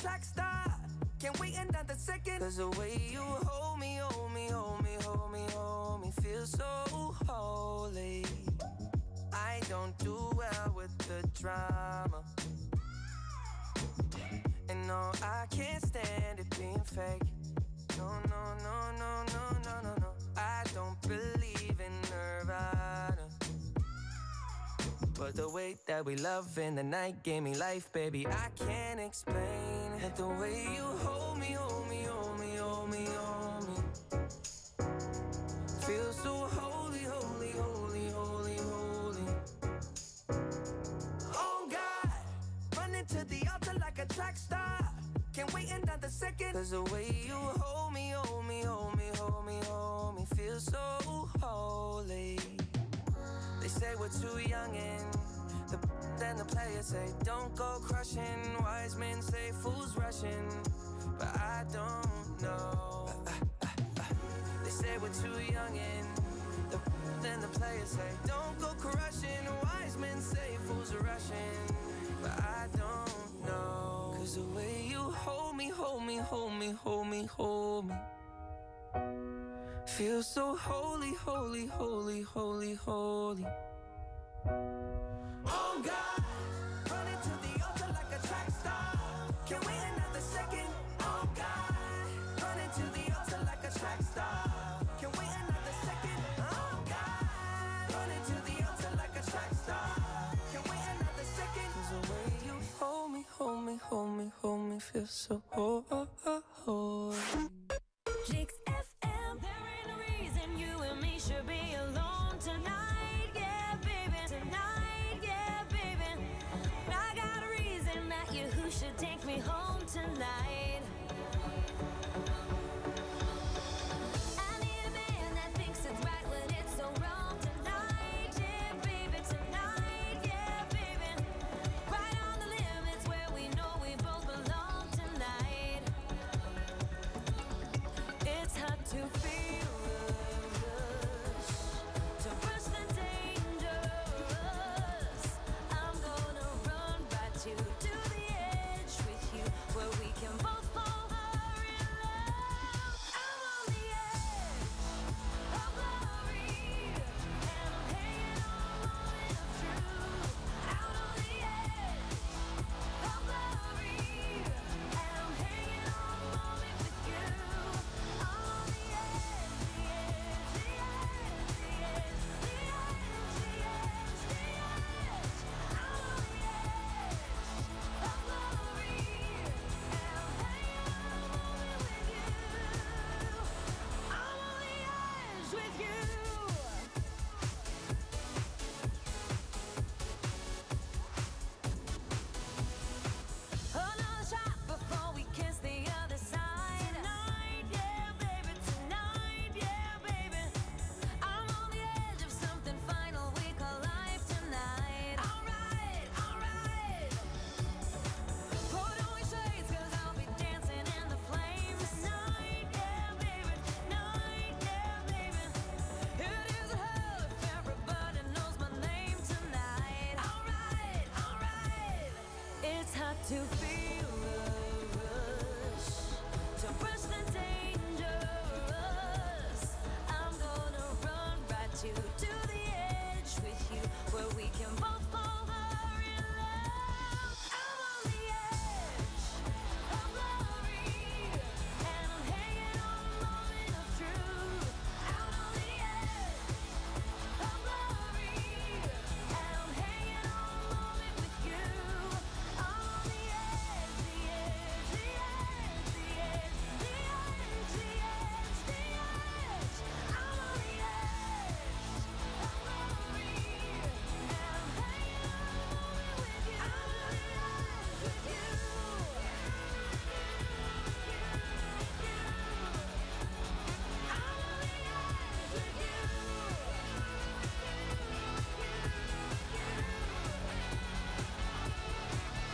track star. Can't wait another second. Cause the way you hold me, hold me, hold me, hold me, hold me, feel so holy. I don't do well with the drama. And no, I can't stand it being fake. No, no, no, no, no, no, no, no. I don't believe in Nirvana. But the way that we love in the night gave me life, baby. I can't explain it. The way you hold me, hold me, hold me, hold me, hold me. Feel so holy, holy, holy, holy, holy. Oh God, running to the altar like a track star. Can't wait another second. Cause the way you hold me, hold me, hold me, hold me, hold me, say don't go crushing. Wise men say fools rushing, but I don't know. They say we're too young and the then the players say don't go crushing. Wise men say fools rushing, but I don't know. Cause the way you hold me, hold me, hold me, hold me, hold me. Feel so holy, holy, holy, holy, holy. Can't wait another second. Oh God, running to the altar like a track star. Can't wait another second. Oh God, running to the altar like a track star. Can't wait another second. 'Cause the way you hold me, hold me, hold me, hold me, feel so holy. To feel